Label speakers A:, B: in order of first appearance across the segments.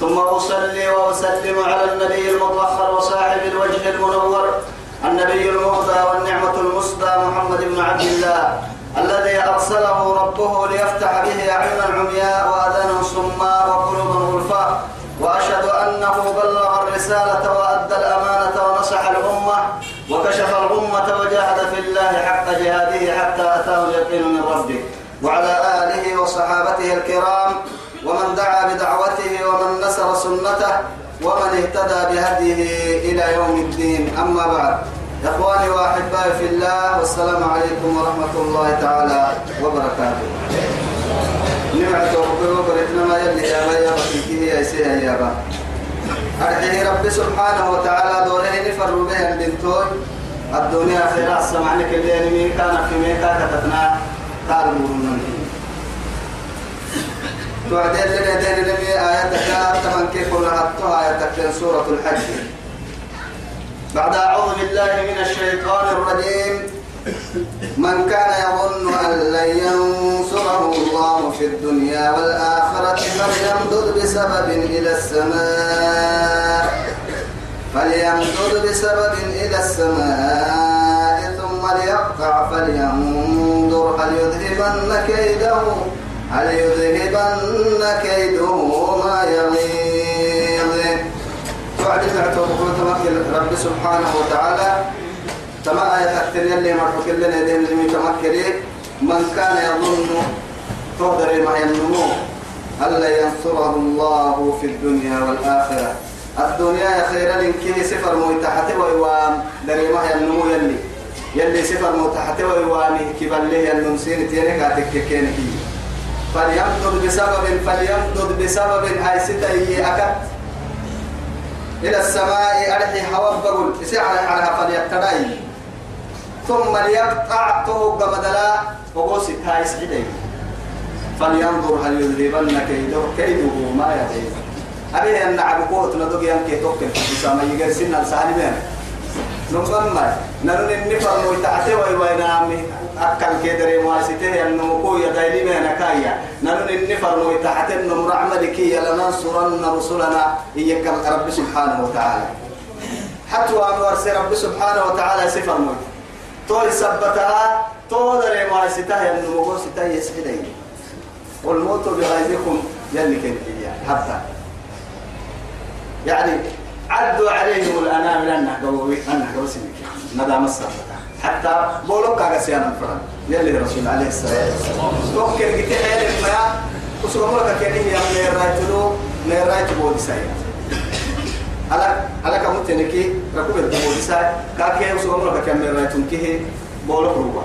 A: ثم أصلي وأسلم على النبي المطهر وصاحب الوجه المنور النبي المهدى والنعمة المسدى محمد بن عبد الله الذي أرسله ربه ليفتح به أعين العمياء وأذانا صماء وقلوبا غلفاء وأشهد أنه بلغ الرسالة وأدى الأمانة ونصح الأمة وكشف الغمة وجاهد في الله حق جهاده حتى أتاه اليقين من ربه وعلى آله وصحابته الكرام. ومن دعا بدعوته ومن نصر سنته ومن اهتدى بهديه إلى يوم الدين. أما بعد إخواني وأحبائي في الله والسلام عليكم ورحمة الله تعالى وبركاته. نمعت ربي وبرتنا ما يلي يا بيا بكيكي يا سيها يا با أرحيه ربي سبحانه وتعالى دوره نفر بها البنتون الدنيا خير السمعني كل مين كان في ميكا كتبنا قال من توعدين لنا دين نبي آياتك تمن كيف نهتها آياتك سورة الحج بعد أعوذ بالله من الشيطان الرجيم من كان يظن أن لن ينصره الله في الدنيا والآخرة فليمدد بسبب إلى السماء فليمدد بسبب إلى السماء ثم ليقطع فلينظر هل يذهبن كيده هل يذهبن كيده ما يغيظ بعد تعتبر تمكن رب سبحانه وتعالى. تما آية أكتر يلي مرحوك لنا دين اللي تمكن من كان يظن تهدر ما ينمو ألا ينصره الله في الدنيا والآخرة؟ الدنيا يا خير لنكي سفر متحت ويوام. دري ما ينمو يلي. يلي سفر متحت ويوامي كبال له ينمسين تينك أتككينك فليمدد بسبب فليمدد بسبب هاي ستة أكد إلى السماء أرحي هوا بقول. على على فليقتدي ثم ليقطع توق بدلا. وقوس هاي سعيدي فلينظر هل يذهبن كيده كيده ما يغيب أبي أن نعبكوت ندوك يمكي توكل السماء يجي سنة سالمين نمما نرون النفر متعتي وينامي أكل كدري مواسته أنه كو يدايلي من كايا نرون النفر متعتي أنه رعملك لننصرن رسلنا. إياك رب سبحانه وتعالى. حتى أن رب سبحانه وتعالى سفر موت. تو سبتها تو دري مواسته أنه كو سته يسعدين والموت بغيظكم يلي كنتي حتى. يعني عدوا عليهم الانامل انه قوي انه قوي ندى مصر حتى بولوكا قسيانا فرن يلي الرسول عليه الصلاة والسلام. توكل قلت حيل ما وسوى ملكا كيني يا من رايتلو من رايت بودي ساي على على كم تنكي ركوب البودي ساي كاكي وسوى ملكا كم من رايتون كيه بولوك روبا.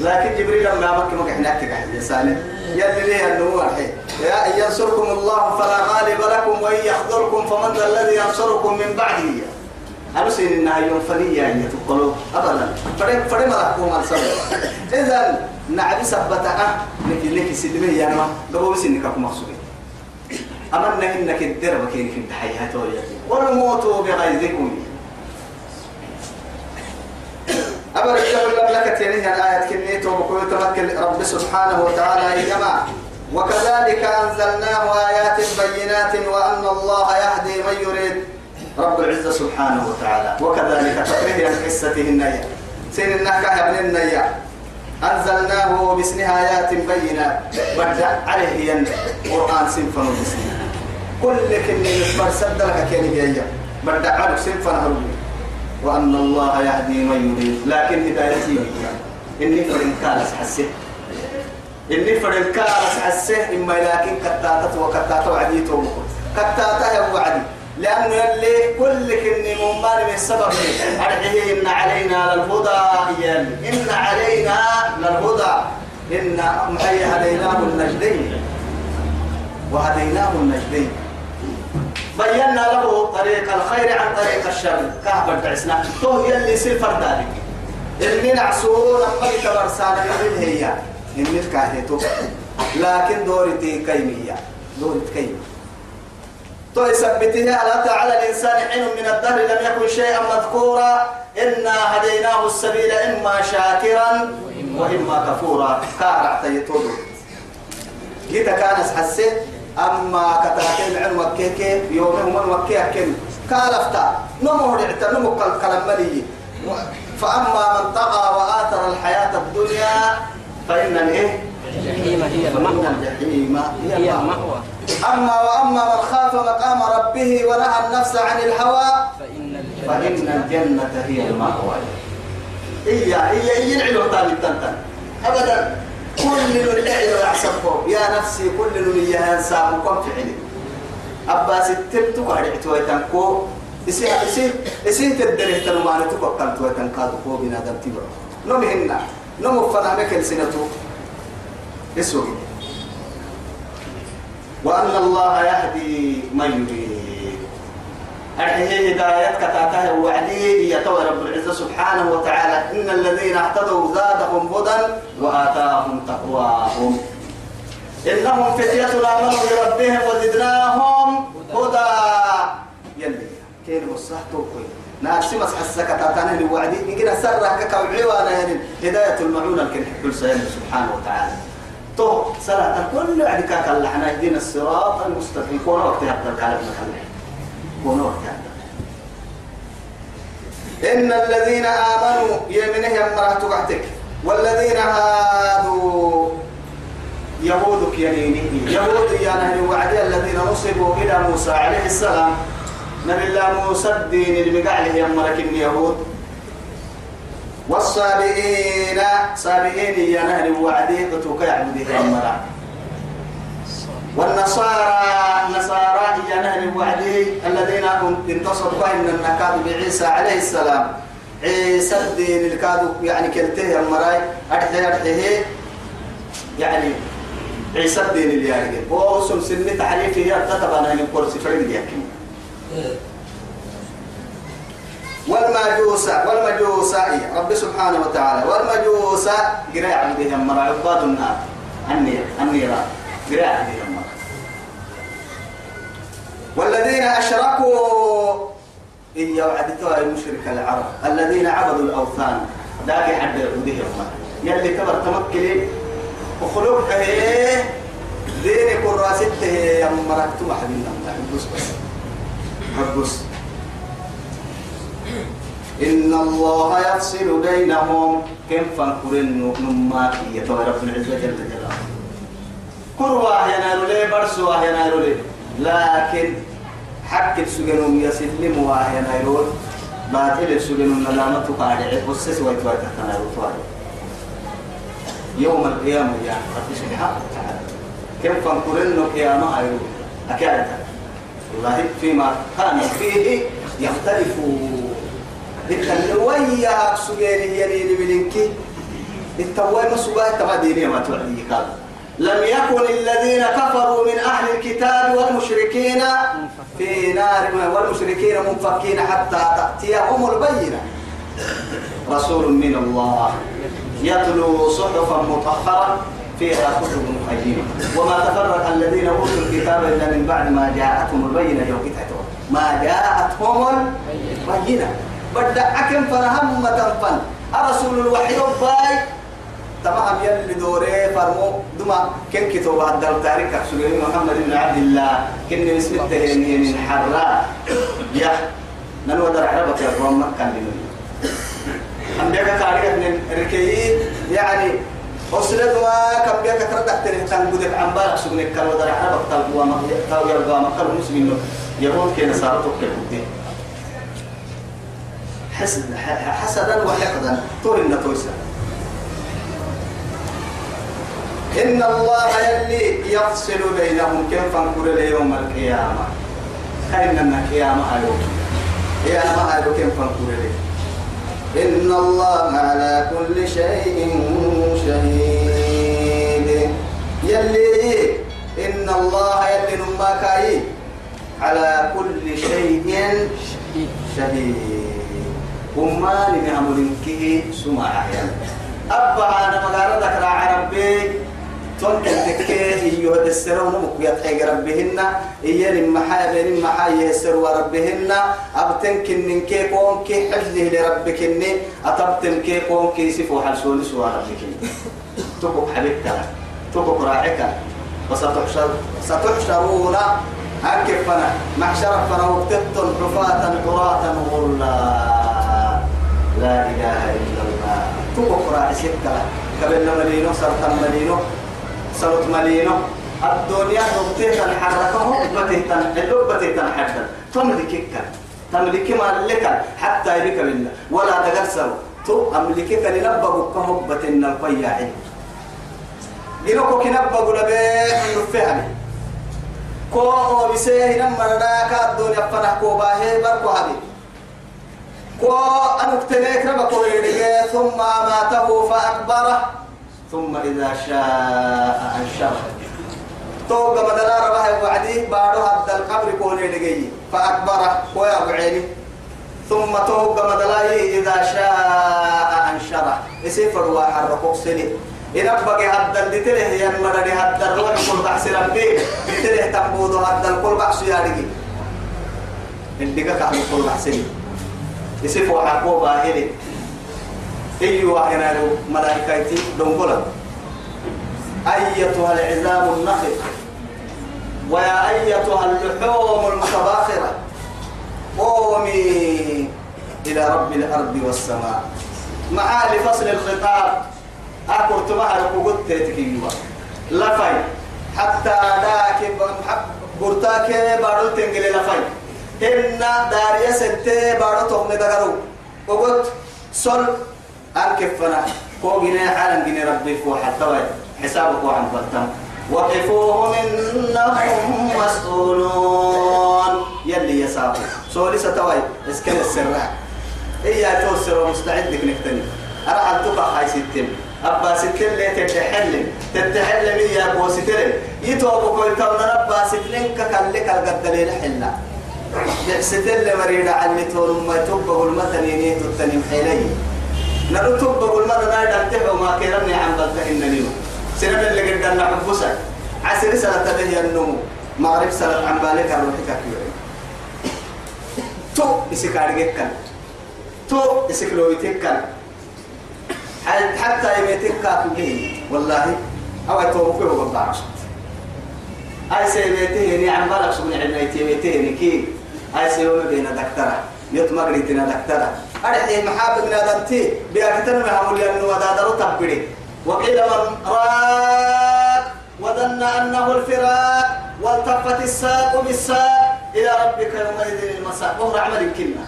A: لكن جبريل لما مكي مكي حناك يا سالم يلي ليه النمو الحين يا إن ينصركم الله فلا غالب لكم وإن يحضركم فمن ذا الذي ينصركم من بعده. أرسل إنها يوم فنية أن تقولوا أبدا فريم فريم لكم السبب إذا نعبي سبتها نكي نكي سيدمي يا ما قبل بس إنك أكون مقصودين أمنا إنك الدرب كينك في الحياة والموت بغيظكم أبدا الجبل لك تينيه الآية كنيت وبقول تمكن رب سبحانه وتعالى جماعة وكذلك أنزلناه آيات بينات وأن الله يهدي من يريد رب العزة سبحانه وتعالى. وكذلك تقرير عن قصته النية. سين يا ابن النية. أنزلناه باسم آيات بينات. بدأ عليه ين. قرآن سنفن باسمه كل كلمة نسبر سد لك كلمة بدأ على سنفن وأن الله يهدي من يريد. لكن هدايتي إني فرن كالس حسيت إني فرن كالس حسيه إما لكن كتاتت وكتات وعديت ومقل. كتاتا يا لأنه يلي كل كني ممال من السبب. أرحيه إن علينا للهدى إن علينا للهدى. إن محي هديناه النجدين. وهديناه النجدين. بينا له طريق الخير عن طريق الشر. كهبر تعسنا تو يلي يصير فردانك إني نعسون أما كبرسان من هي. إني الكاهتو لكن دورتي كيمية دورتي كيمية تو يثبتها ألا تعالى الإنسان حين من الدهر لم يكن شيئا مذكورا. إنا هديناه السبيل إما شاكرا وإما كفورا. كارع تيتودو جيتا كان حسيت أما كتاكين عن مكيك يومهم كن كالفتا نمو رعتا نمو كلام ملي. فأما من طغى وآثر الحياة الدنيا فإن الإيه
B: الجحيم هي المأوى.
A: الجحيم
B: هي المأوى.
A: أما وأما من خاف مقام ربه ونهى النفس عن الهوى
B: فإن الجنة
A: هي المأوى إيا إيا إيا العلو تاني التنتن أبدا كل إعلو يحسبه يا نفسي كل من إنسان كم في علم أبا ستبتو قاعد تويتنكو إسي إسي إسي تدري تنماني تقبل تويتنكادو كو بنا دم تبرو نمهنا نمو فنانك السنتو أسوي وأن الله يهدي من يريد. أرحيه هداية كتاته وعدي يتوى رب العزة سبحانه وتعالى. إن الذين اهتدوا زادهم هدى وآتاهم تقواهم. إنهم فتية آمنوا بربهم وزدناهم هدى. يلي كين وصحته كوي ناسي مسح السكتة تاني الوعدي يمكن سرك كوعي وأنا هداية المعونة الكل كل سيد سبحانه وتعالى. تو صلاة كل عدك كان لحنا يدين الصراط المستقيم. كون وقت يبدأ الكلام مكان كون وقت إن الذين آمنوا يمنه يمرأة بعتك والذين هادوا يهودك ينينه يهود يا نهر وعدي الذين نصبوا إلى موسى عليه السلام. نبي الله موسى الدين اللي مقعله يمرك اليهود والصابئين صابئين يا نهر وعدي قتوك يعبده يمرا والنصارى نصارى يا نهر وعدي الذين انتصروا إن النكاد بعيسى عليه السلام. عيسى الدين الكادو يعني كلته يمراي أرحي أرحيه يعني عيسى الدين اللي يعني وسم سن تعريفه هي تتبع أن الكرسي فريد يحكي والمجوس والمجوس رب سبحانه وتعالى. والمجوس قراء عبدهم مرا عباد النار. النير النيران قراء عبدهم مرا والذين أشركوا إيا وعدتها المشرك العرب. الذين عبدوا الأوثان. داقي حد عبدهم مرا يلي كبر تمكلي وخلوق إيه؟ ديني كراسته يا مركتو حبيبنا. بس بس. بس إن الله يفصل بينهم. كم فنكرن نماك يتوى رب العزة جل جلاله. كروا ينالوا لي برسوا ينالوا لي لكن حق السجن يسلم وينالوا باطل السجن ندامة قارع بسس ويتوى تتنالوا يوم القيامة يا رب سبحانه وتعالى. كم فنكرن قيامة أيوه أكاد. والله فيما كان فيه يختلفون. ويا سجيني يلي بلنكي التوي ما سباه تما ديني ما تعدي لم يكن الذين كفروا من أهل الكتاب والمشركين في نار والمشركين منفكين حتى تأتيهم البينة. رسول من الله يتلو صحفا مطهرة فيها كتب قيمة وما تفرق الذين أوتوا الكتاب إلا من بعد ما جاءتهم البينة يوم ما جاءتهم البينة. بدأ أكم فرهم متنفن أرسول الوحي باي تمام يلي دوري فرمو. دما كن كتب هذا التاريخ سليمان محمد بن عبد الله. كن اسم التهيني من حراء يا نلو در عربك يا روم كان لنا أم بيك تاريخ من ركي يعني أسرد ما كم بيك تردح تريد كان بدك عم بالك سجنك كان ودر عربك تلقوا تاو يرجع مكة المسلمين. يهود كنا صارتوا كبدي حسد حسدا وحقدا. طول النتوسة إن الله يلي يفصل بينهم كيف فانكر يوم القيامة. كأن القيامة أيوم قيامة أيوم كيف فانكر إن الله على كل شيء شهيد. يلي إن الله يلي نماكاي على كل شيء شهيد. وما لم يعمل كه سمع يعني أبا أنا مقالة ذكر ربي تون كتكيه يهد السرون مقيت حق ربهن. إيا لما حايا لما حايا يسر ربهن. أبتن كنن كي كون كي حفظه لربك إني أتبتن كي كون كي سفو حرسول سوى ربك تقوك حبيبك تقوك راعك وستحشر ستحشرون. هكفنا محشر فنا. وقتتن حفاة عراة غرلا لا إله إلا الله. راعي سكة كبلنا ملينو سرطان ملينو سرط ملينو الدنيا نبتيه تنحركه بتيه تنحلو بتيه تنحرك تملكك تملك ما لك حتى يبك منا ولا تقرسل تو أملكك لنبغك كهبة النقيا جنوكو كنبغ لبيه نفهم كو بسيه نمر راكا الدنيا فرح كو باهي بركو هبي كو أنكتنيك ربكو يدقى ثم أماته فأكبره ثم إذا شاء أنشره. توقع مدلا ربها وعدي بارو هذا القبر كوني لقي فأكبره ويا بعيني ثم توقع مدلا إذا شاء أنشره. يسيفر وحرقوك سني. إن بقي هذا اللي تله ينمر هذا الروح كل بحث ربي. تله تنبوض هذا الكل بحث يا رجي. اللي قاعد كل بحثني يسيفر وحرقوك باهلي. أيوة هنا ملائكتي دنقلا أيتها العظام النخل. ويا أيتها اللحوم المتباخرة. قومي إلى رب الأرض والسماء. معالي فصل الخطاب أكرت معها لقوت تتكيوا لفاي. حتى داك برتاك بارو تنجل لفاي. إن داريا ستة بارو تغني دغرو وقلت صل أنكفنا كو جنيه حالا جنيه ربي فو حتى حسابك عن بطن. وقفوهم إنهم مسؤولون. يلي يسابوا سولي ستوي اسكن السراء إيا توسر ومستعدك نكتني. أرى أن تبقى هاي ستين. أبا ستين لي تتحلم؟ تتحلم إيا بو ستين. يتوبوا كل كون ربا ستين ككلك القدلين حلا ستين لمريد علي تون ما تبقى المثل ينيت التنم حيلي. نرو تبقى المثل نايد أنتحوا ما كيرني عن بلتهن نيو. سنة اللي قد نحبسك. عسر سنة تبهي النمو. مغرب سنة عن بالك الروحك تو إسكارجك كان. تو إسكلويتك كان. حتى يميتك كاتبين والله أو توقفه وبعض أي سيبيته يعني عن بالك سبني عنا يتيبيته يعني كي. أي سيوم بين دكتورة يتمر لتنا دكتورة أرحي محابب من أدمتي بأكتر ما هم لأنه ودادروا تبري وقيل من راك. وظن أنه الفراق. والتفت الساق بالساق. إلى ربك يومئذ المساء وهو عمل كنا.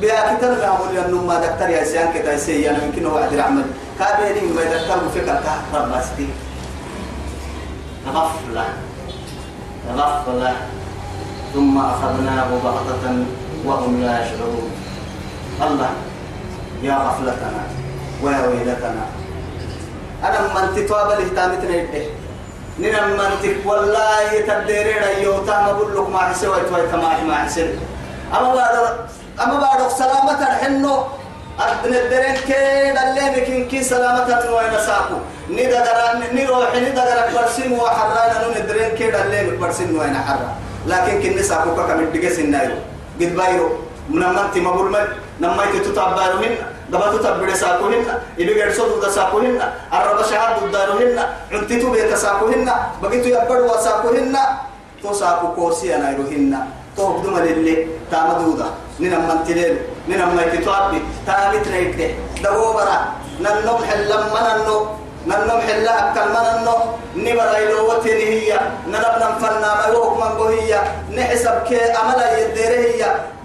A: بأكتر ما هم لأنه ما دكتور يا سيان كتا يسيان يمكن وعد العمل كابيني ما دكتور فكرة رب أستي. غفلة غفلة ثم أخذناه بغتة وهم لا يشعرون. الله يا غفلتنا ويا ويلتنا. أنا من تتواب الاهتامتنا يده ننا من تك والله تديرين أيوتا ما بقول لك ما حسوا يتوي كما ما حسن. أما بعد أما بعد سلامة الحنو أدن الدرين كي دلين كن كي سلامة وين ساقو نيدا درا نيروح نيدا درا برسين وحرانا نون الدرين كي دلين برسين وين حرا. لكن كن ساقو كم الدقس النايو قد بايرو من من تمبول من نما يتتابعوا هن دبا تتبع ساكوهن إلى غير صوت ساكوهن الرب شهاد داروهن عنتتو بيت ساكوهن بقيتو يبر وساكوهن تو ساكو كوسي أنا يروهن تو بدو مللي تامدودا ننا من تلين ننا ما يتتوابي تامت نيته دو برا ننم حلم مننو ننم حلا أكل مننو نبرا يلوتني هي ننبنا فنا ما يوك من بوهية نحسب كي أملا يديره هي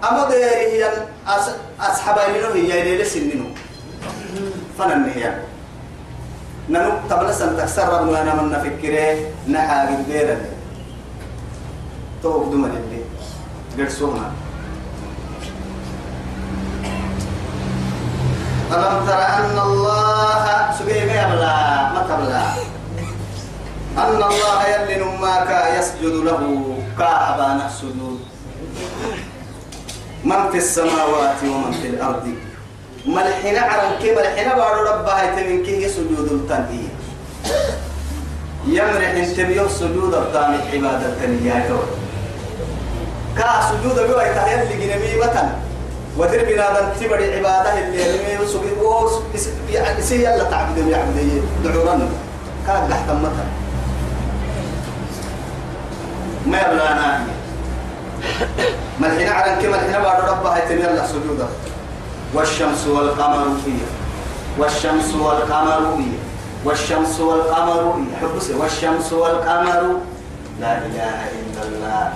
A: أما ديره هي أصحاب منو هي يلي سنينو فنن هي ننو تبلا سن تكسر ربنا أنا من نفكره نحاق الديرة. توك دمن اللي قرسونا ألم تر أن الله يبلا ما تبلا أن الله يلي نماك يسجد له كعبانا سجود من في السماوات ومن في الأرض. ملحنا عرم كي ملحنا بارو ربها يتمين كي سجود التنهي. يمرح انت بيو سجود التاني عبادة التنهي كا سجود بيو يتهيأ لجنمي وطن. ودر بنا دن تبري عبادة اللي يلمي سجود ووس يعني سي يلا تعبد يعبد دعورنا كا قحت مثلا ما يبلانا ملحنا على كما ملحنا بعد ربها يتمي الله سجودا والشمس والقمر هي. والشمس والقمر هي. والشمس والقمر هي. حبسي. والشمس والقمر لا إله إلا الله.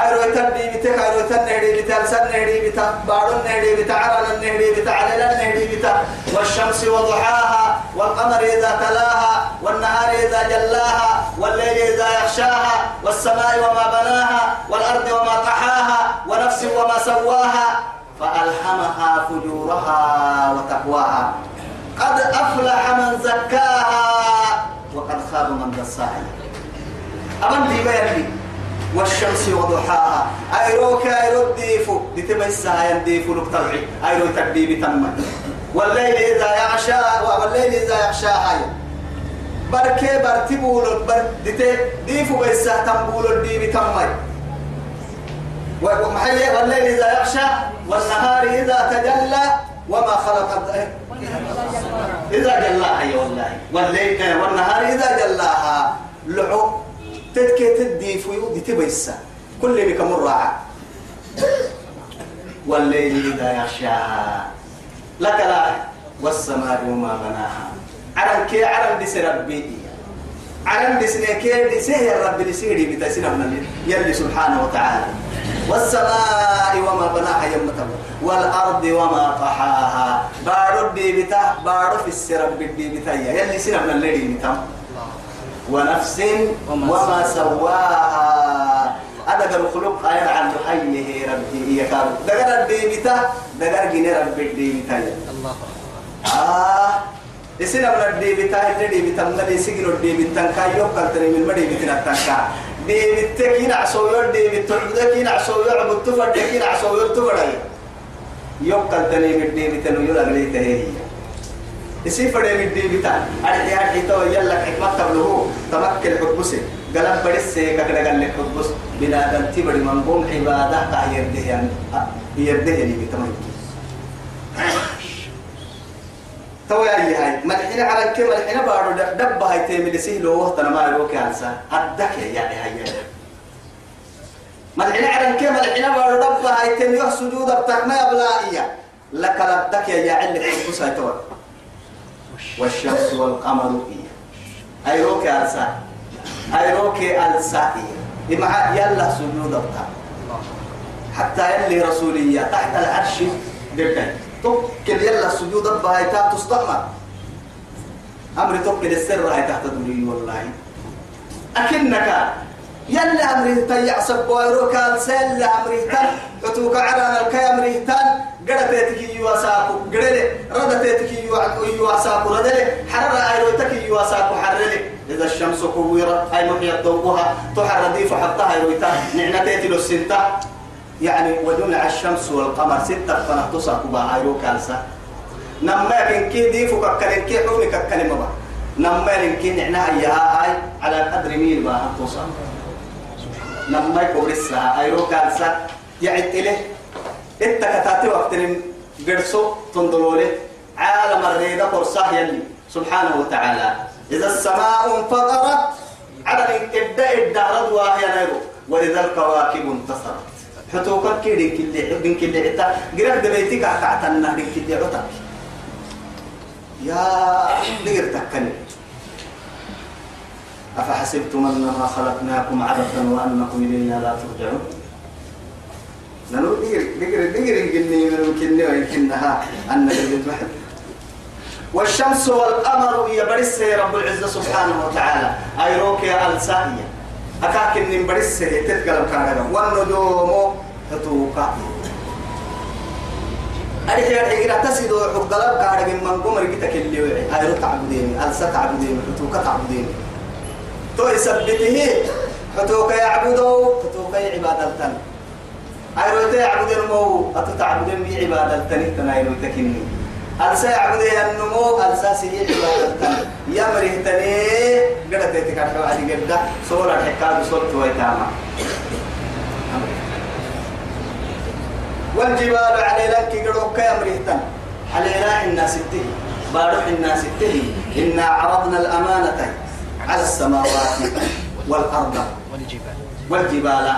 A: Ayro tan di bita ayro tan nehdi bita san nehdi bita baadon nehdi bita aralan nehdi bita alalan nehdi bita والشمس وضحاها والقمر إذا تلاها والنهار إذا جلاها والليل إذا يغشاها والسماء وما بناها والأرض وما طحاها ونفس وما سواها فألهمها فجورها وتقواها قد أفلح من زكاها وقد خاب من دساها أمن دي بيرلي والشمس وضحاها. أيروك أيرو الديفو. لتبسها ينديفو لقطرعي أيرو تكديبي تم والليل إذا يغشى والليل إذا يغشاها بركي برتبول بر ديتي ديفو بيسها تنبول الديبي تمي ومحلي والليل إذا يغشى والنهار إذا تجلى وما خلق إذا جلاها والله. والليل والنهار إذا جلاها. لعو تدكي تدي في ودي تبيسا كل بك مراعى والليل إذا يغشاها لك لا. والسماء وما بناها. عرم كي عرم دي ربي. عرم دي سنكي دي سيه ربي دي سيري بتسنى من يلي سبحانه وتعالى. والسماء وما بناها يمتم والأرض وما طحاها. بارو دي بتا. بارو في السرب دي بتا. يلي سنة من الليل ونفس وما سواها. أدق الخلق خير عن حيه ربي. يا كارو دقر الديبتا دقر جني ربي الديبتا
B: الله
A: آه. إسنا من الديبتا اللي ديبتا من اللي سجنوا الديبتا كايو كالتري من مديبتا نتنكا ديبتا كين عصوير ديبتا عبدا كين عصوير عبد تفر كين عصوير تفر يوكل تني من ديبتا نيولا غليتا هي يسي فدي من دي بتا أرحي أرحي تو يلا حكمة تبلغو تمكن حبسي قلب بدس كذا قال لك حبس بنا دنتي بدي من قوم عبادة كا يرده يعني. يرده اللي بتمام تو يا هاي. ملحنا على كم ملحنا بارو. دب هاي تيمي لسيه لو وقت أنا ما يروك عنسا أدك يعني هاي ملحنا على كم ملحنا بارو. دب هاي تيمي. سجود بتاعنا بلائية لك لبدك يا علك حبس هاي تو والشمس والقمر إيه أيروك ألسا. أيروك ألسا إيه إما يلا سجود بتاع حتى يلي رسولية تحت العرش جدا توكل يلا سجود بايتا تستعمل أمر توكل السر هاي تحت دولي والله. أكنك يلا أمره تيع سبويروك السل أمره تن. عتوك عرانا الكي أمره تن قرأتك يواساكو قرألي ردتك يواساكو ردلي حرر أيروتك يواساكو حرلي إذا الشمس كورت أي محيط ضوءها تحر ديف حطها أيروتا نعنتيت له السنتا يعني وجمع الشمس والقمر ستة فنحتصر كبا أيروك ألسا نما كن كي ديفو ككلم كي حولي ككلمة با نما كن نعنا إياها هاي على قدر ميل ما أنتصر لما يكون لسه أيرو كارسا يعد إليه إنت كتاتي وقت قرصو تنظروا عالم الريدة قرصاه يلي. سبحانه وتعالى. إذا السماء انفطرت على إبداء الدعرض وهي نيرو. وإذا الكواكب انتصرت. حتوكا كيدين كل حبين كل عتا قرأت بيتك أكعتنا دين كل عتا يا دير تكني. أفحسبتم أنما خلقناكم عبثا وأنكم إلينا لا ترجعون؟ نلو دير دير دير يمكنني يمكنني ويمكنها أن المحب والشمس والقمر هي برس رب العزة سبحانه وتعالى. أي روكي ألسائية. أكاك إن برس تتكلم كان والنجوم تتوقع. أريد أن أقرأ تسيدو حقلب كارج من قمر كتك اللي أي رو تعبدين ألسا تعبدين تتوقع تعبدين تو يثبته حتوك يعبدوا حتوك عبادة تن أيروت يعبد المو أتتعبد بي عبادة تن تنايرو تكني ألسا يعبد النمو ألسا سي عبادة تن يمره تني قد تتكاد حوالي قد سورة الحكام بصوت ويتاما والجبال على لك قدوك يمره تن على لا الناس التهي بارح الناس التهي إنا عرضنا الأمانة على السماوات والأرض.
B: والجبال.
A: والجبال.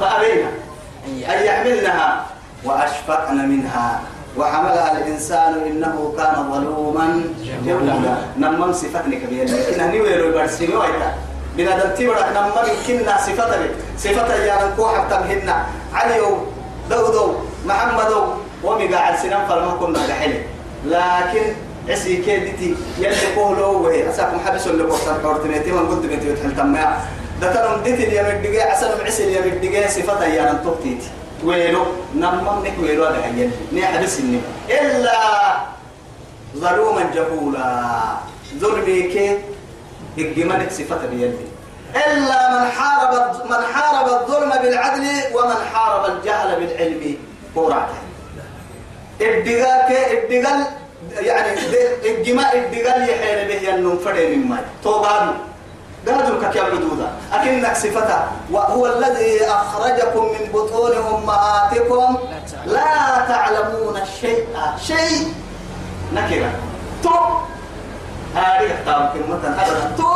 A: فأبينا
B: أن
A: يحملنها وأشفقن منها. وحملها الإنسان إنه كان ظلوما جهولا. نمم صفتنك بيدك إنه نيويرو يبرسيني ويتا بنادم تبرك نمم كنا صفتك صفتك يا نكو حتى مهنا عليو دودو محمدو ومي قاعد سنان فلما كنا دحلي لكن عسي كيدتي يلي قولوا وهي أساكم حبسوا اللي قصر حورتنيتي من قلت بنتي وتحل تمام دتنم ديت اللي يمدقى عسل معسل اللي يمدقى صفة يا نتوقتيتي ويلو نمم نك ويلو هذا هي ني حبس الني إلا ظلوما جهولا. ظلمي كي الجمال صفة بيدي إلا من حارب من حارب الظلم بالعدل ومن حارب الجهل بالعلم. قرعته الدقاء الدقال يعني الجماء الدقال يحيل به ينم فرين ماي. توبان قادوا كيا بدودا أكنك صفتا وهو الذي أخرجكم من بطون أمهاتكم. لا تعلمون شيء شيء. نكرة. تو. هذه كتاب كلمة أبدا. تو.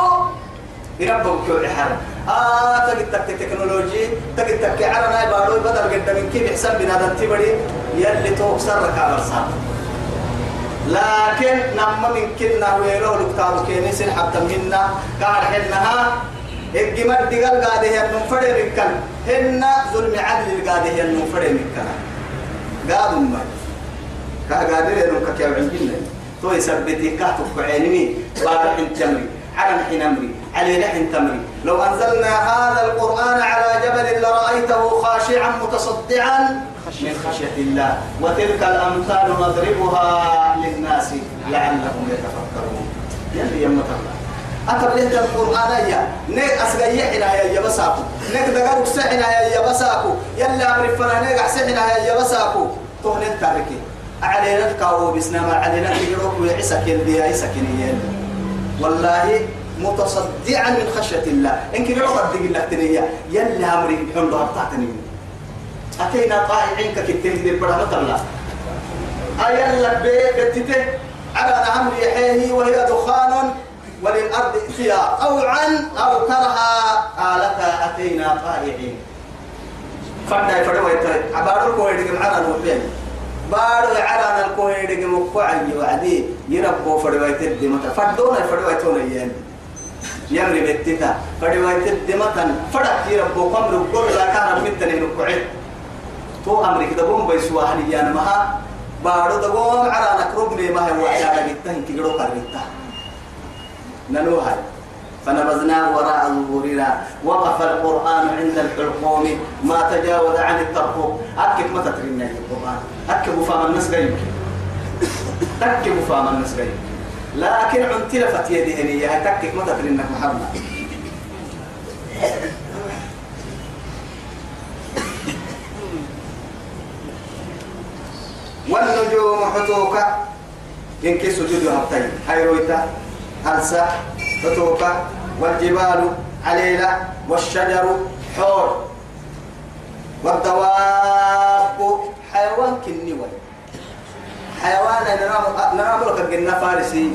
A: يربوا كل حال آه تجد تك تكنولوجي تجد تك عرنا بارو بدل قد من كيف يحسب بنا تبري يلي تو سرك على الصعب لكن نما من كنا ويلو لكتاب كينيس حتى منا. قال حنها الجمال دقال قاده هي النفر مكان. هن ظلم عدل قاده هي النفر مكان. قادوا ما كقادر ينو كيف عندنا تو يثبتي كهتك عيني بارح تمري على حين أمري على لحن تمري لو أنزلنا هذا القرآن على جبل لرأيته خاشعا متصدعا من خشية الله. وتلك الأمثال نضربها للناس لعلهم يتفكرون. يلي يما الله أتبليت القرآن يا. نيك أسقيا حنا يا بساكو. نيك دقارك سحنا يا بساكو. يلا أمر فنا نيك سحنا يا بساكو. تهن التاركي. علينا الكاو بسنا ما علينا تجروك ويعسك يلبي يعسك والله متصدعا من خشية الله. إنك لو قد لك تنيا يلا أمري حمد أبطعتني أتينا طائعين كتير دي برا الله أيا لك بيتته على نعم ريحيه وهي دخان وللأرض ائتيا طوعا أو كرها قالتا أتينا طائعين. فردا يفروا عبارة الكويت معنا نوبين بارو عرانا الكويت مقعي وعدي يربو فروا يتدي متى فردونا فروا يتونا يعني يمري بيتتا. فروا يتدي متى فرق يربو قمر كل لا كان متنين نقعد تو أمريكا دقوم بيسوا هنيان مها بارو دقوم على نكربني ما هو على بيتهن كيرو قريتا نلوها فنبذناه وراء ظهورنا وقف القرآن عند الحلقوم ما تجاوز عن الترقوم. أكد ما تترين القرآن. أكد فام الناس غيرك تكب فام الناس غيرك لكن عن تلفت يدي هنية تكك ما تترين محمد. حتوكا إن كي سجود هبتين. هاي رويتا ألسا حتوكا والجبال عليلة والشجر حور. والدواب. حيوان كنيوي حيوان نرام لك الجنة فارسي.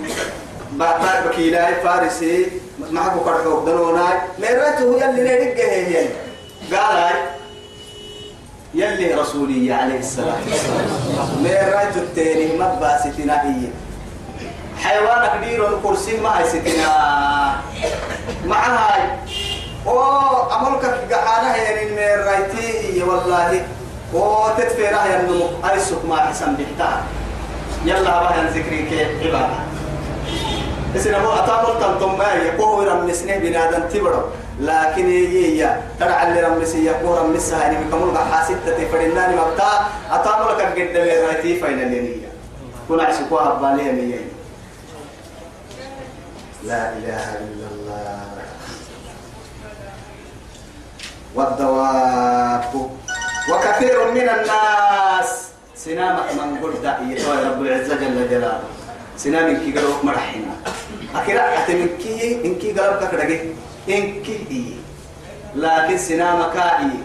A: بعد بكيلاي فارسي. معكو كرحوك دنوناي ميراته يلي نيرك هي قال هاي يلي رسولي عليه الصلاة والسلام من رأيت التاني ما باستنا هي. حيوان كبير الكرسي ما هي ستنا. مع هاي. أو امرك قحانا يعني من رأيتي والله. أو تدفيرها ينمو ايسك ما حسن بحتار يلا بها ذكري كيف؟ عبادة إسنا مو أتامل تنتم ما يقوه رمسنه بنادم تبرو. لكن هي ترى اللي رمسي يقوه رمسها يعني بكمل حاسد تفرناني مبتا. اتامل كان قد لي رايتي فاين اللي كون عشقوها باليه مية لا إله إلا الله. والدواب. وكثير من الناس. سنامك من قلت يا رب العزة جل جلاله. سنامك كي قالوا مرحنا أكيرا أتمكي إنكي قالوا ككرجي إنكي لكن سنامك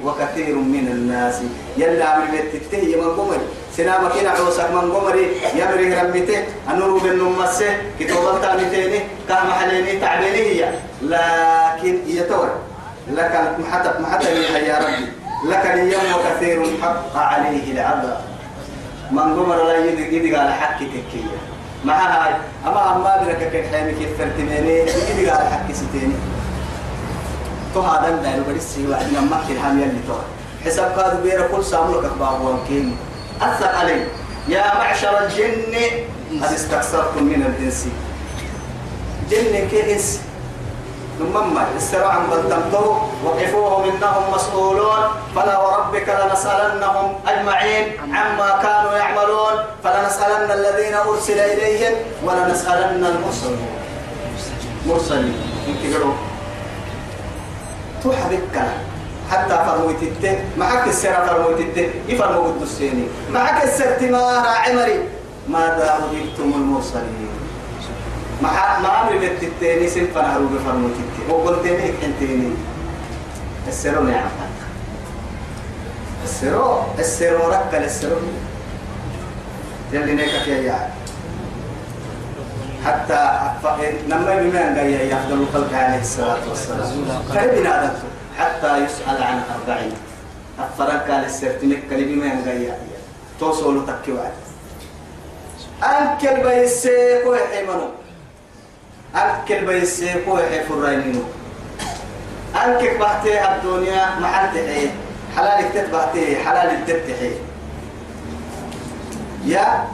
A: وكثير من الناس. يلا من بتته من قمر سنامك هنا عوسك من قمر يمري رمته أنور بن نمسه. كتوبة تانيتيني كام حليني تعبيني لكن يتور لك محتى محتى يا ربي. لك اليوم وكثير حق عليه العذاب. من قمر لا يدي على حق تكية. مع هاي أما أما برك كحيمي كيف فرتميني؟ يدي على حق ستيني. تو هذا دايلو بدي سي واحد من مكة هم يلي تو حساب كاد بير كل ساملك أخبار وانكين. أثق علي. يا معشر الجن قد استكثرتم من الإنس. جن كإنس ثم استرى عن قدمته وقفوهم إنهم مسؤولون. فلا وربك لنسألنهم أجمعين عما كانوا يعملون. فلنسألن الذين أرسل إليهم ولنسألن المرسلين. مرسلين. انت توحى بك حتى فرموت الته معك السيرة فرموت الته يفرموا الدسيني معك السرتمار عمري. ماذا أجبتم المرسلين؟ ما ما أمر بالتتيني سنفنا هروب فرموت الته وقلت لك انتيني السيرة نعم السيرة السيرة ركل السيرة. يلي نيكك يا يعني حتى لما بما قال يفضل الخلق عليه الصلاة والسلام. كلمنا هذا حتى يسأل عن أربعين. أفرق قال السرتمك كلمة قال توصلوا تكيوات أنكل بيسيكو يحيمنو أنكل بيسيكو يحيفرينينو أنكل بحتي الدنيا محل تحيه حلال تتبعتي حلال تتحيه يا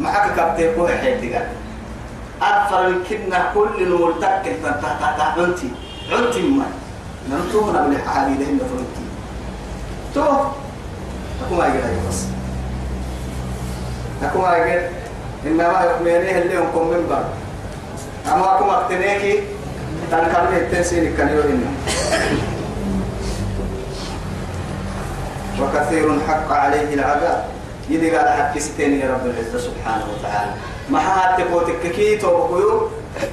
A: معك كابتن كوه حيتك أكثر من كنا كل تكل تتتتت عنتي عنتي ما. ننتو هنا من الحالي لهم فرنتي تو. أكو ما يقول بس أكو ما يقول إنما يؤمنيه اللي هم من بعد أما أكو ما اقتنيكي تنكر لي التنسيني كان يقول وكثير حق عليه العذاب. يدي قال حق ستين يا رب العزة سبحانه وتعالى. ما حد تقوتك كي توبكيو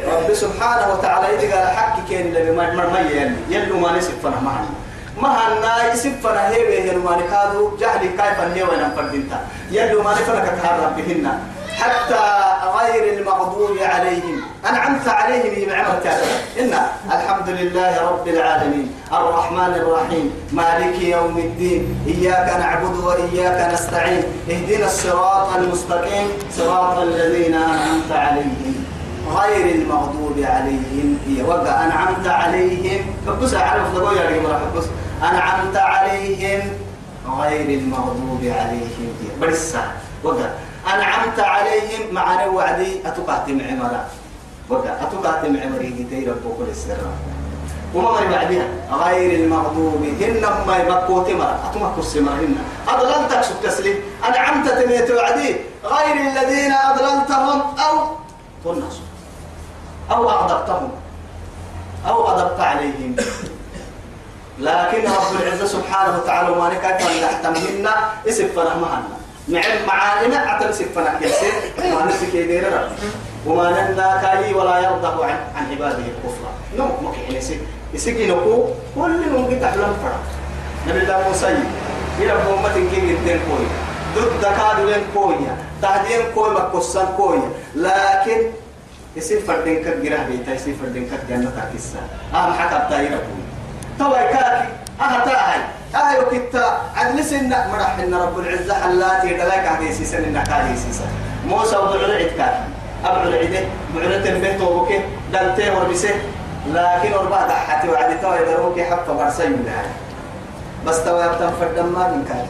A: رب سبحانه وتعالى يدي قال حق كين اللي ما ما يلي. يلو ما نسفنا معنا ما هنا يسفنا هي وهي ما نكادو. جهلي كيف هي وين فردينتا يلو ما نفنا كتهرب بهن. حتى غير المغضوب عليهم. أنعمت عليهم بنعمة إن الحمد لله رب العالمين. الرحمن الرحيم. مالك يوم الدين. إياك نعبد وإياك نستعين. اهدنا الصراط المستقيم. صراط الذين أنعمت عليهم. غير المغضوب عليهم. وقع. أنعمت عليهم. فبس على فضلوا يا أنعمت عليهم. غير المغضوب عليهم. برسا وقع. أنعمت عليهم مع وعدي. أتقاتم عمرا وقع أتقاتم عمري جتي ربك السر. وما مري بعدها غير المغضوب. هن ما يبكوا تمر أتمك السمر هن. أضللتك شو تسليم أنعمت تميت وعدي. غير الذين أضللتهم أو تنصر أو أغضبتهم. أو غضبت عليهم. لكن رب العزة سبحانه وتعالى ما نكاك من تحتمهن اسم فرحمهن مع معالم أعتم سفنا يسير ما نسك يدير رب وما لنا كاي ولا يرضى عن عن عباده الكفر. نو مكي يسير يسير نكو كل نوم تحلم فرا نبي الله موسى إلى أمة كي يدين كوي؟ ضد كاد وين كويا تهدين كوي مكسر كويا لكن يسير فردين كجراه بيتا يسير فردين كجنة كيسا أهم حكم تايرة كوي توا كاكي أهتاهي. أهي وكتا عدل سنة مرح إن رب العزة حلاتي دلاك عدي سيسن إنك عدي سيسن موسى وضع العيد كان. أبع العيد. بعرة البيت وبكي دلتي وربسه لكن أربعة دحتي وعدي توا يدروك حفة برسيم لها بس توا يبتن فردم ما من كان.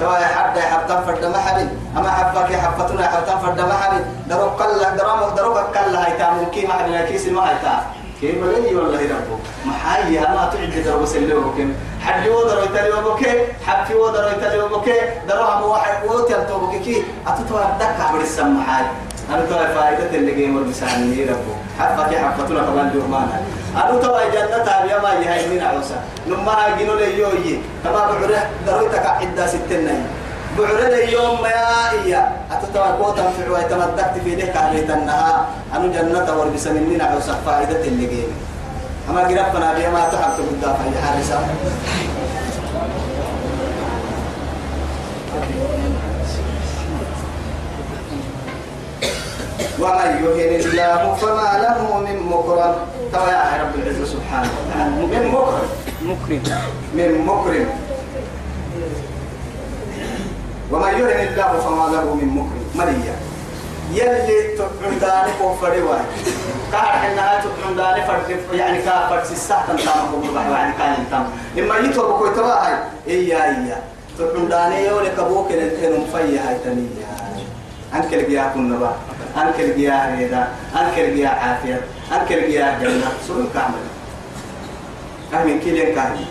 A: توا يحب يحبتن فردم حبيب. أما حبك يحبتنا يحبتن فردم حبيب. دروك قل دروك دروك قل هاي تامن كي ما حد كيس ما هاي تام كيف بلي والله ربه محايا ما تعد درو سلوكم حد ودر يتلي وبكي حد ودر يتلي وبكي دروها واحد وتل توبكي أتتوا دكا عبر السماحات أنا توا فائدة اللي جيم والمساني ربه حبك حبتنا كمان جرمانا أنا توا جنة يا ما يهاي من عوسا نما جنو لي يوي. كما بعرة درويتك عدة ستين بعرة اليوم ما إيا. قوتا في عوي تمدكت في ذلك عليه النها أنا جنة وربس من عوسا فائدة اللي جيني أما قربنا بها ما تحب تقول في حارسة ومن يهن الله فما له من مكرم. توا يا رب العزة سبحانه وتعالى. من مكرم.
B: مكرم.
A: من مكرم. ومن يهن الله فما له من مكرم. مريا يلي تبعن داني كوفري واي كار حنا تبعن داني فرد يعني كار فرد الساعة تام كم يعني كان تام. إما يتوب كوي توا إيا إيا. تبعن داني يولي كبوك نتنم فيا هاي تنيا أنك الجيا كنا بقى أنك الجيا ريدا. أنك الجيا عافية. أنك الجيا جنة. سورة كامل. كامل كيلين كامل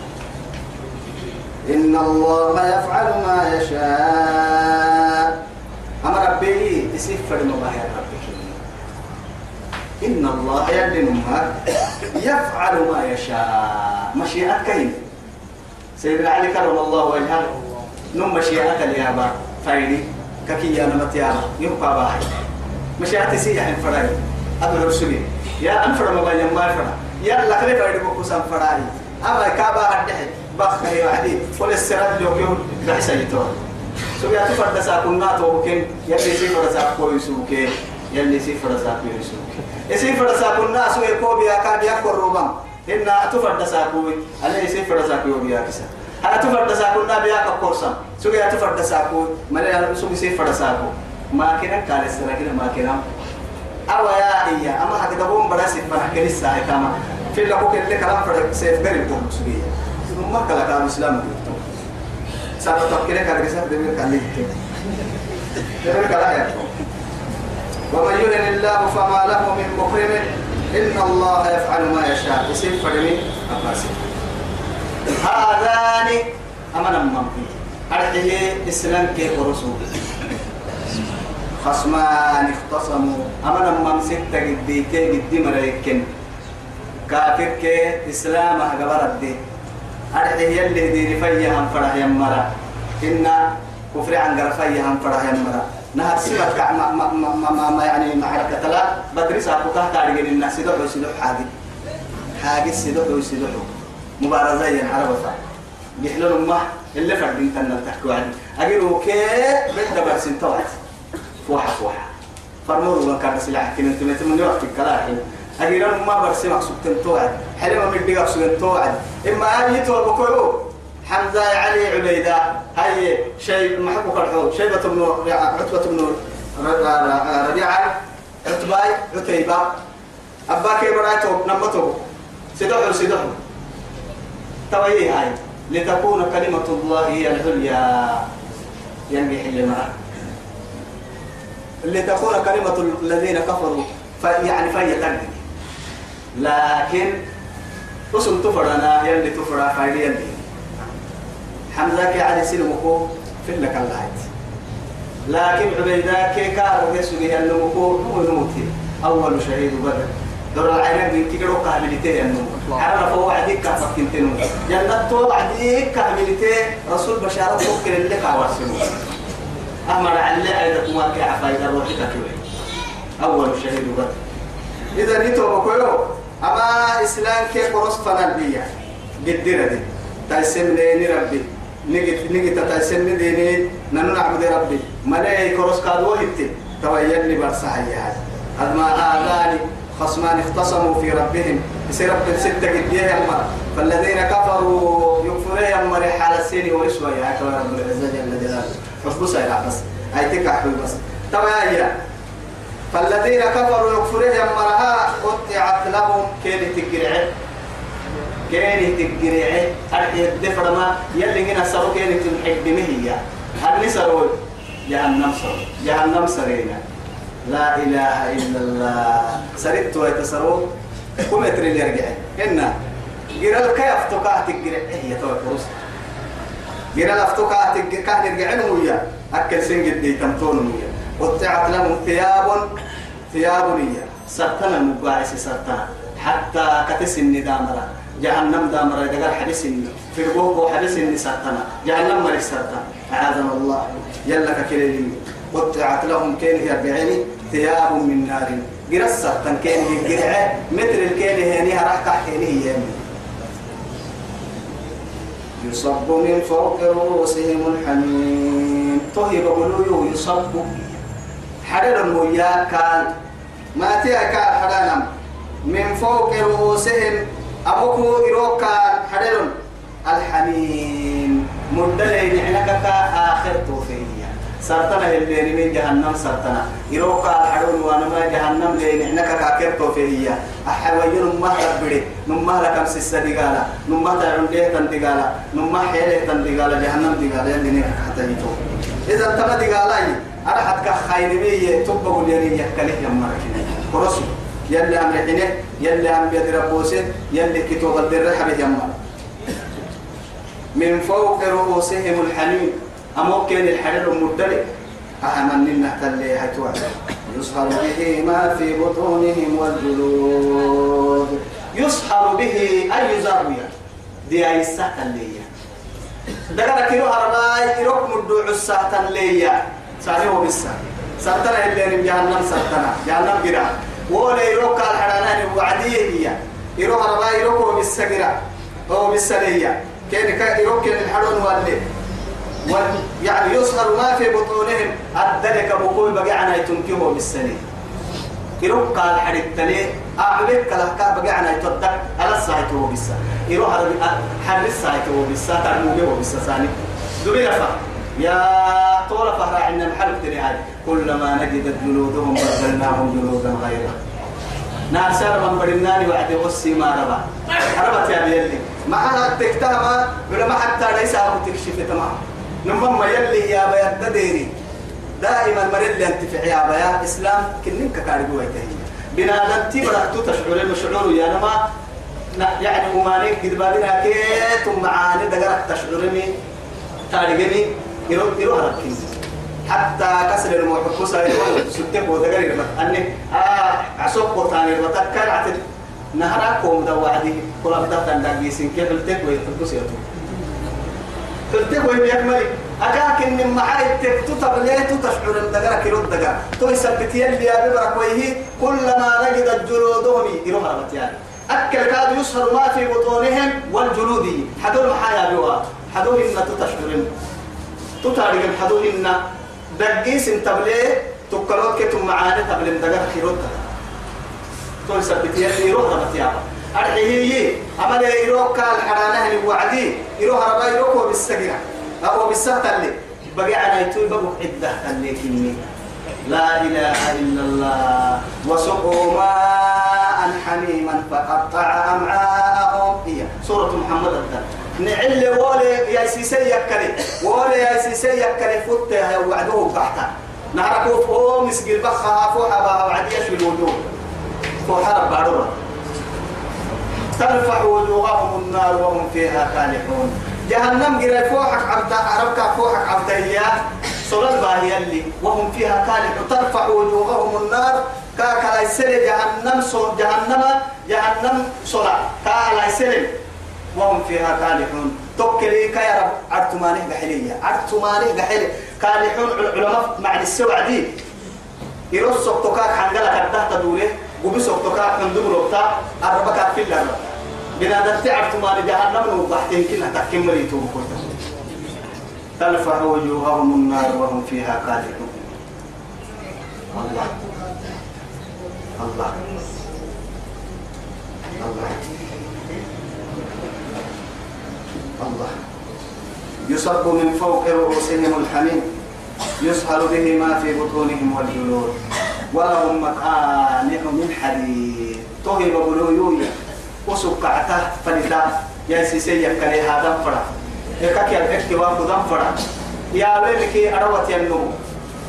A: إن الله يفعل ما يشاء. فرد مباهي ربك إن الله يعلم ما يفعل ما يشاء. مشيئة كيف سيدنا علي كرم الله وجهه. نم مشيئة اليابا فايدي ككي أنا متيانا يبقى باهي. مشيئة سيئة الفراي. أبو رسولي يا أنفر مبايا ما فرا يا لك لي فايدي بكو سام فراي أما كابا هدحي بخ هي وحدي فل السرد لو يوم. بحسا يتوه سويا تفرد ساكونا توكين. يلي سيفر ساكو يسوكي. يلي سيفر ساكو يسوكي. سيفر ساكونا سوي كوبيا كابيا كوروبان إن تفرد ساكو عليه سيفر ساكو يوبيا كسا. أنا تفرد ساكو نبيا كورسا سويا تفرد ساكو مالي أنا سوي سيفر ساكو ما كنا كالس لكن ما كنا. أو يا إيا. أما حتى تبون براسي فنحكي لسه كما في اللي كوك اللي كلام فرق سيف قريب تقول سويا ما كلا كلام إسلام سبب تفكيرك كذا كذا دمير كالي دمير كلا يا ومن يهن الله فما له من مكرم إن الله يفعل ما يشاء. يصير فرمي أباسي. هذان أمنا ممكن. أرحيه إسلام كي ورسول خصمان اختصموا. أمنا مم ستة قدي كي قدي مريكن. كافر كي إسلام أقبر الدين. أرحيه يلي ديني فيهم فرح يمرا. إن كفر عن قرفيه هم فرح يمرا. نهار سمت كع ما ما ما ما, ما يعني معركة لا بدري ساقو تحت أرجل الناس يدعو يسدح حاجة. حاجة يسدح يسدح مبارزة ينحرب فا يحلل ما اللي فردين تنا تحكوا عني أقولوا كي بيت برسين توعد فوحة فوحة. فرموا من كان سلاح كنا أنتم من وقت الكلام أقولوا ما برسي مقصود توعد حلما مدي مقصود توعد إما أن يتوب بكيو حمزة علي عبيدة. هاي شيء محبوك الحوض شيبة بن عتبة بن ربيعة عتباي عتيبة. أباك برايتو نمتو. سيدحو سيدحو توي هاي. لتكون كلمة الله هي العليا. ينبي حل معه لتكون كلمة الذين كفروا يعني فهي تنبي لكن اسم تفرنا يلي تفرا خير يلي. حمزة علي سلمكو في لك اللايت لكن عبيدة كي كارو يسوي النمكو هو نموتي. أول شهيد بدر. دور العينين من كي كرو كاملتي النمو عرف هو وعديك كفتين تنو جنة تو وعديك كاملتي رسول بشارة فكر اللي كاواسمو أحمد علي أيضا ما كي عفايدة روحي كتوي أول شهيد بدر. إذا نتو بكيو أما إسلام كي قرص فنالبية قدرة دي. تايسن ليني ربي. نجت نجت تايسن ديني ننو نعبد ربي. ملاي كروس كادو هتي تويل لي برسحيا ما آذاني خصمان اختصموا في ربهم. يصير رب ستة قديه أما فالذين كفروا يكفرون أما رحال السين ورسوا يا رب العزة جل جلاله. بس بس بس. أي تكحل بس. تمايا فالذين كفروا يكفرون أما رها قطعت لهم كيف تقرعه كيني تقرعه أرحي الدفر ما؟ يلي هنا سرو كيني تنحب مهية هل نسرو جهنم سرو جهنم سرينا. لا إله إلا الله. سرت ويتسرو كم يتري يرجع؟ هنا. جرال كيف تقع تقرع هي تو فروس جرال افتقع تقع نرجع ويا أكل سنجد دي تمتون ويا قطعت لهم ثياب ثياب نية سرطان المقاعس سرطان. حتى كتسن دامرة. جهنم دامرة. دقال حدثني في البوك حدثني سرطنا جهنم ملك سرطان. أعاذنا الله. يلا ككلي قطعت لهم كين هي بعيني. ثياب من نار. سرطان كين هي جرعة مثل الكين هي راح تحكي هي يصب من فوق رؤوسهم الحميم. طهب بلويو يصب. حرر المياه كان. ما تيكا حرانم. من فوق رؤوسهم أبوكو إروكا حرر الحميم. مدلين عنك آخر توفينيا. سرطنا اللي من جهنم سرطنا إروكا الحرون وانما جهنم لين عنك آخر توفينيا. أحوين ما تبري نما لكم سيسا دقالا نما تعلم ليه تندقالا نما حيلة تندقالا جهنم دقالا اللي نيك حتى يتو إذا تما دقالا أنا حتى خير بي تبقوا لي يكله يا مركنا ورسول يلي أمر حينه يلي أمر يد ربوسه يلي كتوب الدرحة بيما من فوق رؤوسهم الحنين أموكن الحرير المدلق لنا تلي هتوع يصهر به ما في بطونهم والجلود. يصهر به أي زاوية؟ دي أي سهل اللي دقنا كيلو هرباي يروك مدو عساة اللي ساري هو بسا سرطنا اللي جهنم سرطنا جهنم قرا ولا يروك الحرانان وعديه هي يروح هرباي يروك هو بسا قرا هو بسا ليا كان كا يروك الحرون واللي يعني يصهر ما في بطونهم. الدلك بقول بقى عنا يتنكيه بالسنة يروح قال حريت تلي أعلك كلا كا بقى عنا يتدك على الساعة هو بالسا يروح على حر الساعة هو بالسا تعلمه هو بالسا ثاني دبي لفا يا طول فهر عندنا محل تري هاي كلما نجدت جلودهم بدلناهم جلودا غيرها ناس من بدناني وعد وسي ما ربا. ربت يا بيلي. معها تكتما ولا ما حتى ليس أبو تكشف تمام. نمم يلي يا بيا تديري دائما مريض أنت في يا بيا. إسلام كنن كاري جوا تهي بنادم تبرا تشعر المشعور يا نما. يعني أماني قد بالنا كيت معاني دقرك تشعرني تارجني يروح يروح ركين حتى كسر المحبوسة يروح سدك ودقري أني آه عصوب وثاني وتكر عتد نهركم دوادي كل أبدا تندقيسين كيف التك ويتبص يتوب تلتقوا يكمل أكاك إن معاي تكتب ليه تشعر إن دقرك يرد دقر تو يثبت يلي يا ببرك ويه كلما نجدت جلودهم يروح ربط يعني أكل كاد يسهر ما في بطونهم والجلود حدول محايا بوا حدول إن تتشعر تتارق حدول إن دقيس إن تبليه تكلوك كتم معاني تبلين دقرك يرد تو يثبت يلي ربط يعني أرحيه أما ده يروك الحرانة اللي وعدي يروح ربا يروك بالسجرة أو بالسهت اللي. بقي على يتوي بقى عدة اللي كني. لا إله إلا الله. وسقوا ماء حميما فقطع أمعاءهم. هي سورة محمد الدار. نعل وولي يا سيسي يكلي وولي يا سيسي يكلي فت يا وعدوه بحتا. نعرفوا فوق مسجل بخها فوق أبا وعدي في الوجود فوق حرب بارورة ترفع وجوههم النار وهم فيها كالحون جهنم قرأ فوحك عبد عربك فوحك عبد إياه صلاة باهي اللي وهم فيها كالحون ترفع وجوههم النار. كاكا يسر جهنم صو جهنم جهنم صلاة كاكا يسر وهم فيها كالحون. توكلي كيا رب عرتماني قحلية. عرتماني قحلي كالحون علماء مع السوع دي يرسق تكاك حنقلك الدهت دوله وبسوق تكاك حندوق لبتا الربكات في الله بنادم تعرف ما جهنم وضحتين كنا تحكم مريتو بكوتا تلفح وجوههم النار وهم فيها كالحون. الله. الله. الله. الله. يصب من فوق رؤوسهم الحميم. يسهل به ما في بطونهم والجلود. ولهم مقامع من حديد. طهب بلويويا وسقعته فلتا يا سيسي يكلي هذا فرا يكاك يلفك وابدان فرا يا ويلك أروت ينمو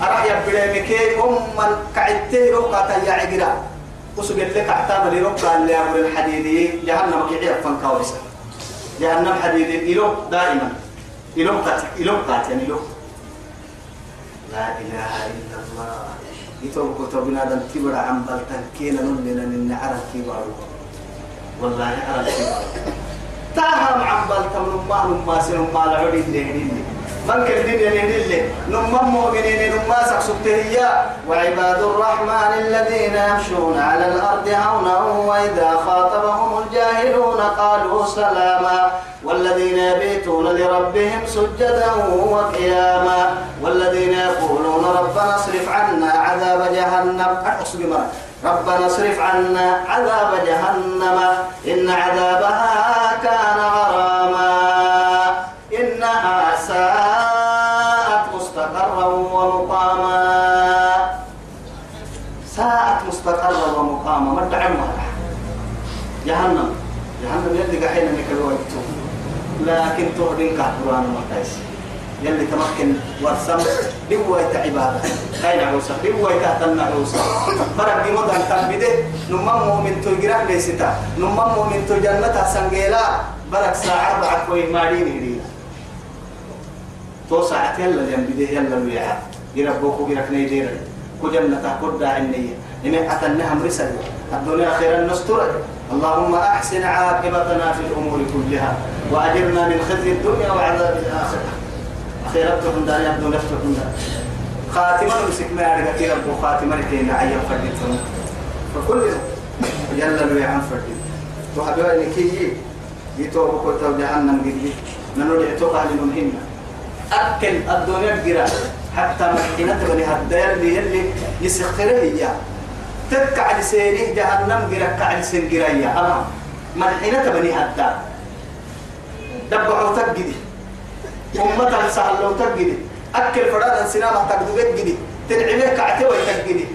A: أرح يبليمك أم من كعدته رقعة يا عقرا وسقل لك اعتاب لرقعة اللي أمر الحديدي. جهنم كعير فانكاوسا جهنم حديدي إلو دائما. إلو قاتل إلو قاتل يعني إلو لا إله إلا الله. يتوب كتبنا دم تبرع عن بلتن كينا نلنا من نعرف كبارو. والله أنا تاهم عم بلتم نما نما سن ما لعودي اللي من كالدنيا اللي نما مؤمنين نما سكسبته هي. وعباد الرحمن الذين يمشون على الأرض هونا وإذا خاطبهم الجاهلون قالوا سلاما. والذين يبيتون لربهم سجدا وقياما. والذين يقولون ربنا اصرف عنا عذاب جهنم. ربنا اصرف عنا عذاب جهنم. إن عذابها كان غراما. لكن تهدين كهدران مرتايس يلي تمكن ورسم بوي عبادة خير عروسة بوي كهتن عروسة برك دي مدن تنبده نمم مؤمن تجرح ليستا. نمم مؤمن تجنة سنجيلا. برك ساعة بعد كوي مارين هدينا تو ساعة يلا جنبده يلا ويعا يربوكو يرك نيجيرا. كو جنة كو داعنية إنه أتنها مرسل. الدنيا خيرا نستر اللهم أحسن عاقبتنا في الأمور كلها وأجرنا من خزي الدنيا وعذاب الآخرة. أخيرتهم دار يبدو نفتهم دار خاتمة مسك ما يعرف كثير أبو خاتمة كينا عيا فردتهم فكل يلا لو يعم فردت وحبيبا لكي يتوب كنت جهنم قد ننو يعتوق أهل منهن أكل الدنيا قرا حتى مكينة بني هدايا اللي يسخره إياه تكع لسينه جهنم قرا كع لسين قرا إياه أما ملحنة بني هدايا دبعوا تقدي. أمة سهل لو تقدي. أكل فراد سينما تقدي تقدي تنعمه كعته ويتقدي.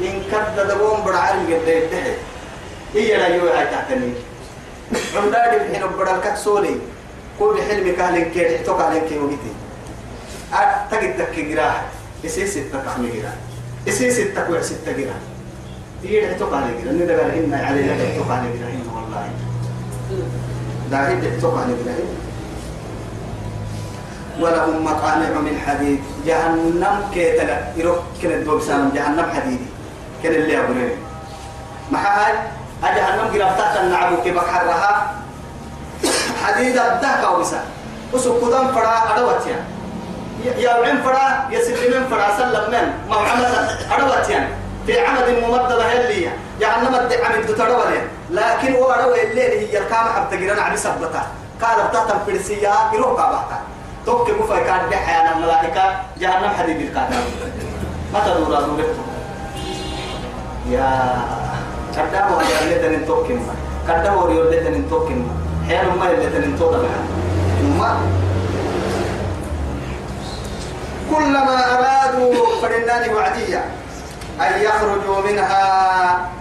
A: إن كد دبون برعان قد يتحي هي لا يوعى تحتني. عمداد الحين بدل كسولي كل حلم كهلن كي تحتوك عليك وقتي. تجد تك جراح يسي يسي ستة كوع ستة جراح هي تحتوك عليك لأن ده قال إن علينا تحتوك عليك والله لا هي تحتوك عليك ولهم مقامع من حديد جهنم كيتلا يروح كن الدوبسان جهنم حديدي كن اللي أبرين ما هاي أجهنم قرأت النعبو كي بحرها حديد الدهك أو بسا وسو قدام فرا أدواتيا يا عم فرا يا سلمين فرا سلم من؟ ما عمل أدواتيا في عمد ممددة هي جهنم الدعم تتدور لكن هو أدوى الليل هي الكام حتى قرنا عبي سبتا قال بتاتا فرسيا يروح كابتا توك مفا كان بحيانا الملائكة جهنم حديد الكاتب ما تدور دورته يا كدامو هيا لتن توكن كدامو ريو لتن توكن حيان ما لتن توكن ما كلما أرادوا فرنان وعدية. أن يخرجوا منها.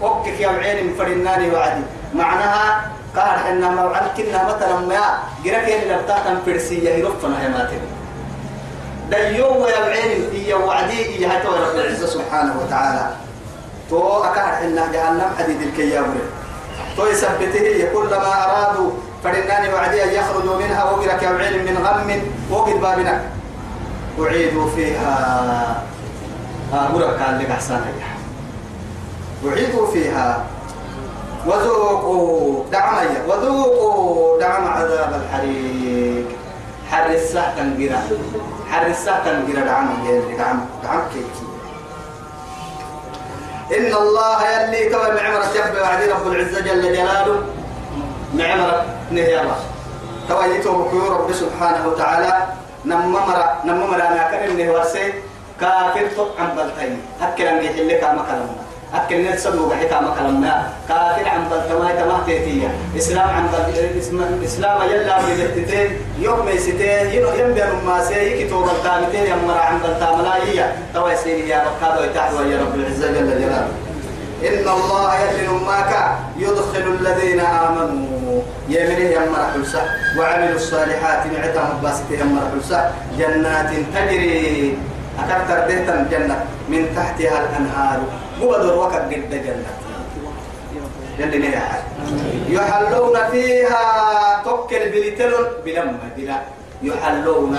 A: وكك يا عين فرنان وعدي. معناها قال إن موعد كنا مثلا ما جرك اللي بتاعتم فرسية يرفنا يا ماتن ديو يا عين هي وعدي هي هتو رب العزة سبحانه وتعالى. تو أكاد إن جهنم حديد الكيابر. تو يثبته كلما أرادوا فرنان وعدي أن يخرجوا منها. وجرك يا عين من غم. وقد بابنا. أعيدوا فيها. أمرك لك أحسن أعيدوا فيها. وذوقوا دعمي وذوقوا دعم عذاب الحريق. حر الساعة تنقرأ. حر الساعة تنقرأ دعم دعم دعم كيف؟ إن الله يلي كما معمرة يبقى وعدي رب العزة جل جلاله. معمرة نهي الله كما يتوب رب سبحانه وتعالى. نممرة نممرة أنا كان إنه ورسي كافر عن بلتين. أكل أن يحلك ما كلامنا أكل نفسه وحكى ما كلامنا كافر عن بلتما تما تيتيا إسلام عن بلت إسلام يلا بجتتين يوم يستين يوم بيرم ما سي كتوب التامتين يمر عن بلتاملايا توا يسير يا هذا يتحوى يا رب. العزة جل جلاله إن الله يجل ماك يدخل الذين آمنوا. يمنه يمر حلسة وعملوا الصالحات معتهم باسته يمر حلسة. جنات تجري أكثر ديتا جنة. من تحتها الأنهار. مبدر وقت قد جنة. يلي يحلون فيها توكل بلتلون بلما بلا. يحلون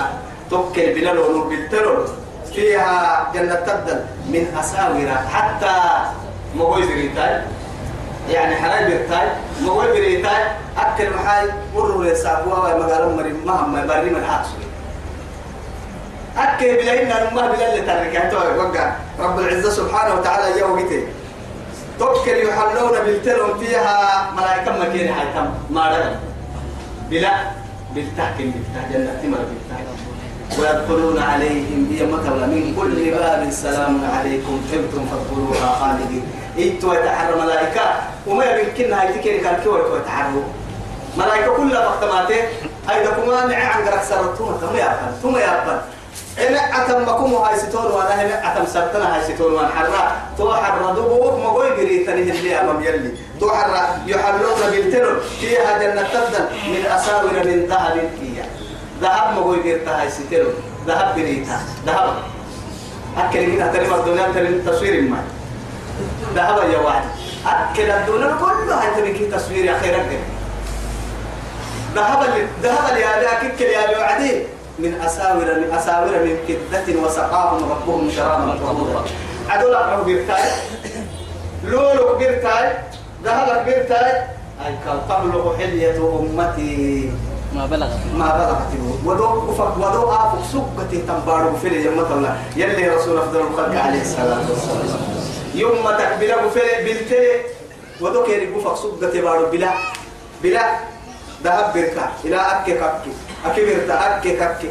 A: توكل بلالون بالتلون فيها جنة تبدل. من أساور. حتى مغوي زريتاي يعني حراي برتاي ما هو بريتاي أكل محاي مروا يسابوا ومقالوا مري مهم بري من حاسو أكل بلاينا ما بلا اللي تركته وقع. رب العزة سبحانه وتعالى يا وقتي. توكل يحلون بالتلم فيها ملائكة مكين حيتم ما رأي. بلا بالتحكم بالتحكم جنة تمر بالتحكم ويدخلون عليهم مثلا من كل باب. سلام عليكم طبتم فادخلوها خالدين. إيتوا يتحرى ملائكة. وما يمكن هاي تكين كان كيف يتحروا ملائكة كلها وقتماته أيضا كما نعي عن قرق سرطوما ثم يأبن ثم يأبن إن أتم بكم هاي ستون وأنا هنا أتم سرتنا هاي ستون وأنا حرا. تو حرا دبوك ما قوي قريتني اللي أمام يلي. تو حرا يحلون بالتلون فيها جنة تبدل. من أساور من ذهب فيها. ذهب ما قوي قريتها هاي ستون. ذهب قريتها. ذهب. أكل من أتري الدنيا أتري تصوير ما ذهب يا واحد أكل الدنيا كلها أنت بكي تصوير أخيرا ذهب ذهب لأداك كل يا وعدين من أساور من أساور من فضة وسقاهم ربهم شرابا طهورا عدول أقرأ بيرتاي. لولو بيرتاي. ذهب بيرتاي. أي كان قبل حلية أمتي.
B: ما بلغ
A: ما بلغت. ودو أفق ودو أفق سقتي تنبارو في اليوم يلي رسول أفضل الخلق عليه الصلاة والسلام. يوم ما تقبله في بالتي ودو كيري أفق سقتي بارو. بلا بلا. ذهب بركة. إلى أكي كاكي أكي برتا أكي كاكي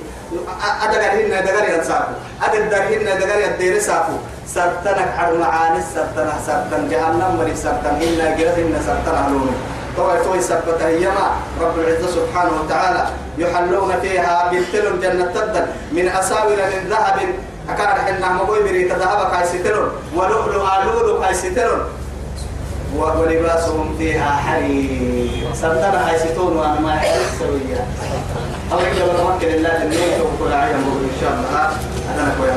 A: أدقر هنا دقر ينساكو أدقر هنا دقر يدير ساكو سرطنك حر معاني. سرطنك سرطن جهنم. مري سرطن هنا قرد هنا سرطن هلونو طوي طوي سبت أيما رب العزة سبحانه وتعالى يحلون فيها بالتلم جنة تبدل. من أساور من ذهب أكان حنا مقوي بري تذهب كايسترون ولؤلؤ لؤلؤ كايسترون ولباسهم فيها حرير. سلطنة كايستون وأنا ما أحب سوية الله يجعل مكة الله النور وكل عين إن شاء الله. أنا كويس